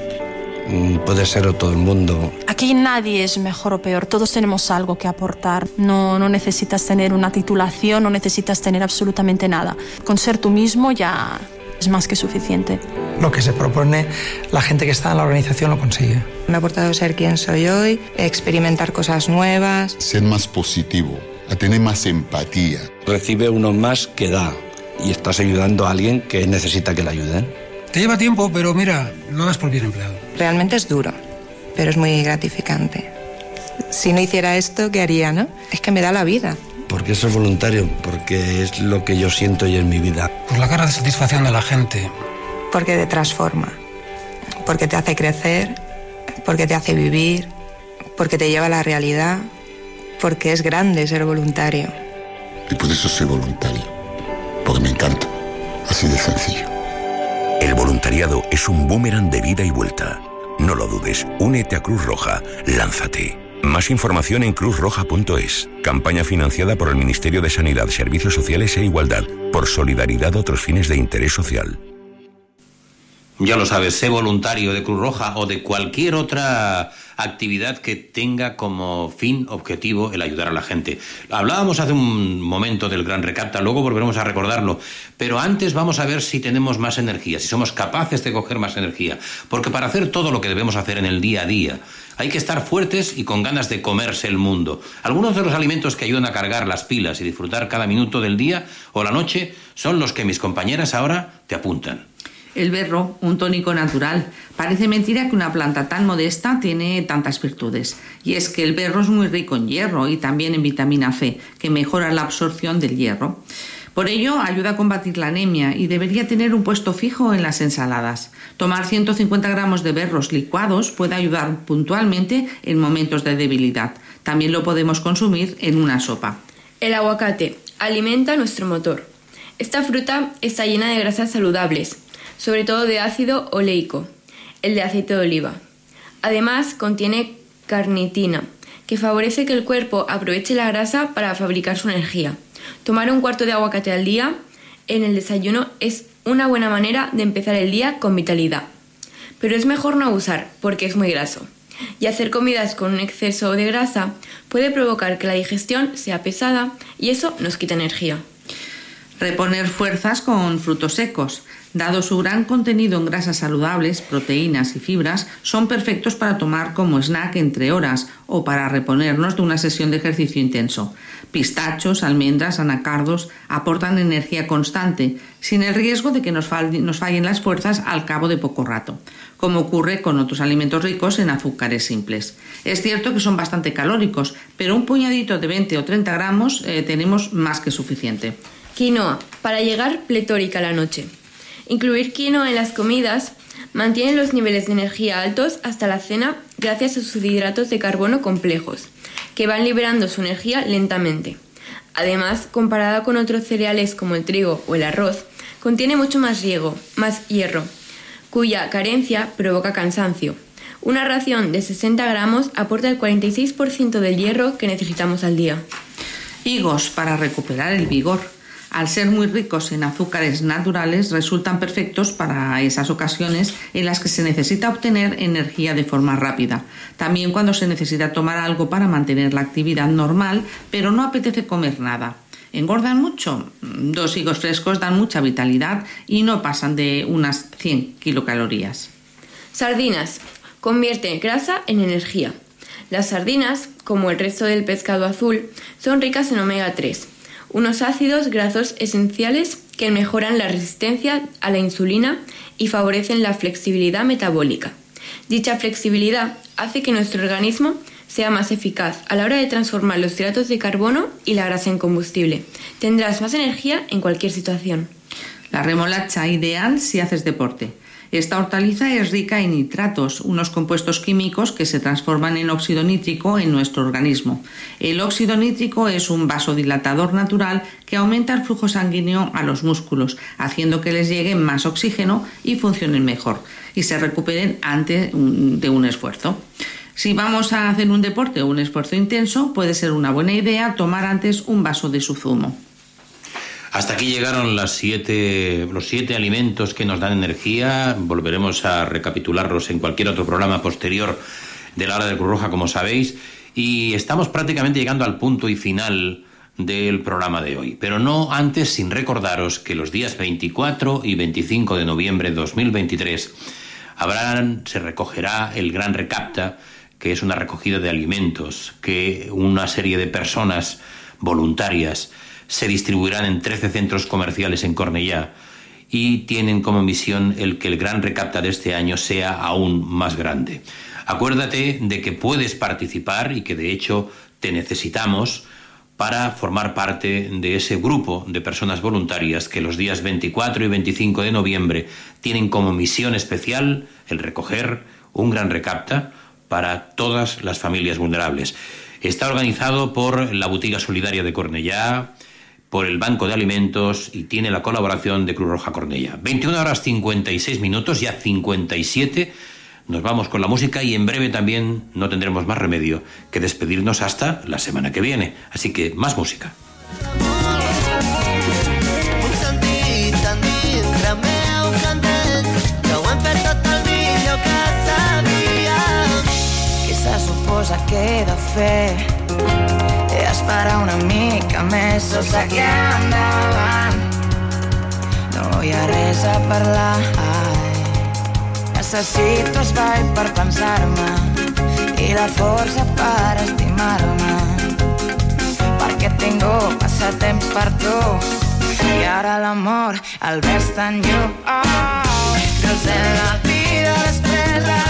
mm, puede ser todo el mundo. Aquí nadie es mejor o peor, todos tenemos algo que aportar. No, no necesitas tener una titulación, no necesitas tener absolutamente nada. Con ser tú mismo ya es más que suficiente. Lo que se propone la gente que está en la organización lo consigue. Me ha aportado ser quien soy hoy, experimentar cosas nuevas. Ser más positivo, a tener más empatía. Recibe uno más que da y estás ayudando a alguien que necesita que le ayuden. Te lleva tiempo, pero mira, lo das por bien empleado. Realmente es duro, pero es muy gratificante. Si no hiciera esto, ¿qué haría, no? Es que me da la vida. ¿Por qué ser voluntario? Porque es lo que yo siento y en mi vida. Por la cara de satisfacción de la gente. Porque te transforma, porque te hace crecer, porque te hace vivir, porque te lleva a la realidad, porque es grande ser voluntario. Y por eso soy voluntario, porque me encanta, así de sencillo. El voluntariado es un boomerang de vida y vuelta. No lo dudes, únete a Cruz Roja, lánzate. Más información en cruzroja.es. Campaña financiada por el Ministerio de Sanidad, Servicios Sociales e Igualdad, por solidaridad a otros fines de interés social. Ya lo sabes, sé voluntario de Cruz Roja o de cualquier otra actividad que tenga como fin objetivo el ayudar a la gente. Hablábamos hace un momento del Gran Recapta, luego volveremos a recordarlo, pero antes vamos a ver si tenemos más energía, si somos capaces de coger más energía, porque para hacer todo lo que debemos hacer en el día a día, hay que estar fuertes y con ganas de comerse el mundo. Algunos de los alimentos que ayudan a cargar las pilas y disfrutar cada minuto del día o la noche son los que mis compañeras ahora te apuntan. El berro, un tónico natural. Parece mentira que una planta tan modesta tiene tantas virtudes. Y es que el berro es muy rico en hierro y también en vitamina C, que mejora la absorción del hierro. Por ello, ayuda a combatir la anemia y debería tener un puesto fijo en las ensaladas. Tomar 150 gramos de berros licuados puede ayudar puntualmente en momentos de debilidad. También lo podemos consumir en una sopa. El aguacate alimenta nuestro motor. Esta fruta está llena de grasas saludables, sobre todo de ácido oleico, el de aceite de oliva. Además, contiene carnitina, que favorece que el cuerpo aproveche la grasa para fabricar su energía. Tomar un cuarto de aguacate al día en el desayuno es una buena manera de empezar el día con vitalidad. Pero es mejor no abusar porque es muy graso. Y hacer comidas con un exceso de grasa puede provocar que la digestión sea pesada y eso nos quita energía. Reponer fuerzas con frutos secos. Dado su gran contenido en grasas saludables, proteínas y fibras, son perfectos para tomar como snack entre horas o para reponernos de una sesión de ejercicio intenso. Pistachos, almendras, anacardos aportan energía constante, sin el riesgo de que nos, fall- nos fallen las fuerzas al cabo de poco rato, como ocurre con otros alimentos ricos en azúcares simples. Es cierto que son bastante calóricos, pero un puñadito de 20 o 30 gramos eh, tenemos más que suficiente. Quinoa, para llegar pletórica la noche. Incluir quinoa en las comidas mantiene los niveles de energía altos hasta la cena gracias a sus hidratos de carbono complejos, que van liberando su energía lentamente. Además, comparada con otros cereales como el trigo o el arroz, contiene mucho más riego, más hierro, cuya carencia provoca cansancio. Una ración de 60 gramos aporta el 46% del hierro que necesitamos al día. Higos para recuperar el vigor. Al ser muy ricos en azúcares naturales, resultan perfectos para esas ocasiones en las que se necesita obtener energía de forma rápida. También cuando se necesita tomar algo para mantener la actividad normal, pero no apetece comer nada. ¿Engordan mucho? Dos higos frescos dan mucha vitalidad y no pasan de unas 100 kilocalorías. Sardinas. Convierte grasa en energía. Las sardinas, como el resto del pescado azul, son ricas en omega 3, unos ácidos grasos esenciales que mejoran la resistencia a la insulina y favorecen la flexibilidad metabólica. Dicha flexibilidad hace que nuestro organismo sea más eficaz a la hora de transformar los hidratos de carbono y la grasa en combustible. Tendrás más energía en cualquier situación. La remolacha ideal si haces deporte. Esta hortaliza es rica en nitratos, unos compuestos químicos que se transforman en óxido nítrico en nuestro organismo. El óxido nítrico es un vasodilatador natural que aumenta el flujo sanguíneo a los músculos, haciendo que les llegue más oxígeno y funcionen mejor y se recuperen antes de un esfuerzo. Si vamos a hacer un deporte o un esfuerzo intenso, puede ser una buena idea tomar antes un vaso de su zumo. Hasta aquí llegaron las siete, los siete alimentos que nos dan energía. Volveremos a recapitularlos en cualquier otro programa posterior de la hora de Cruz Roja, como sabéis. Y estamos prácticamente llegando al punto y final del programa de hoy. Pero no antes sin recordaros que los días 24 y 25 de noviembre de 2023 habrán, se recogerá el Gran Recapta, que es una recogida de alimentos que una serie de personas voluntarias se distribuirán en 13 centros comerciales en Cornellá y tienen como misión el que el gran recapta de este año sea aún más grande. Acuérdate de que puedes participar y que de hecho te necesitamos para formar parte de ese grupo de personas voluntarias que los días 24 y 25 de noviembre tienen como misión especial el recoger un gran recapta para todas las familias vulnerables. Está organizado por la Botiga Solidaria de Cornellá, por el Banco de Alimentos y tiene la colaboración de Cruz Roja Cornella. 21 horas 56 minutos, ya 57. Nos vamos con la música y en breve también no tendremos más remedio que despedirnos hasta la semana que viene. Así que más música. D'esperar una mica més o seguir endavant. No hi ha res a parlar. Ai. Necessito espai per pensar-me i la força per estimar-me. Perquè tinc passatemps per tu i ara l'amor el ves tan lluny. Oh, creus en la vida després de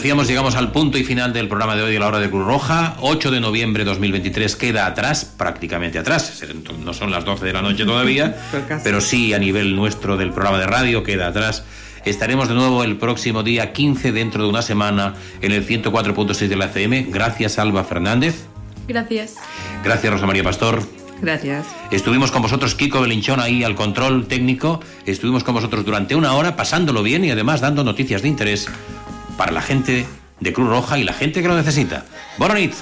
decíamos, llegamos al punto y final del programa de hoy a la hora de Cruz Roja. 8 de noviembre de 2023 queda atrás, prácticamente atrás. No son las 12 de la noche todavía, pero sí a nivel nuestro del programa de radio queda atrás. Estaremos de nuevo el próximo día 15 dentro de una semana en el 104.6 de la FM. Gracias Alba Fernández. Gracias. Gracias Rosa María Pastor. Gracias. Estuvimos con vosotros, Kiko Belinchón, ahí al control técnico. Estuvimos con vosotros durante una hora, pasándolo bien y además dando noticias de interés para la gente de Cruz Roja y la gente que lo necesita. Bona nit.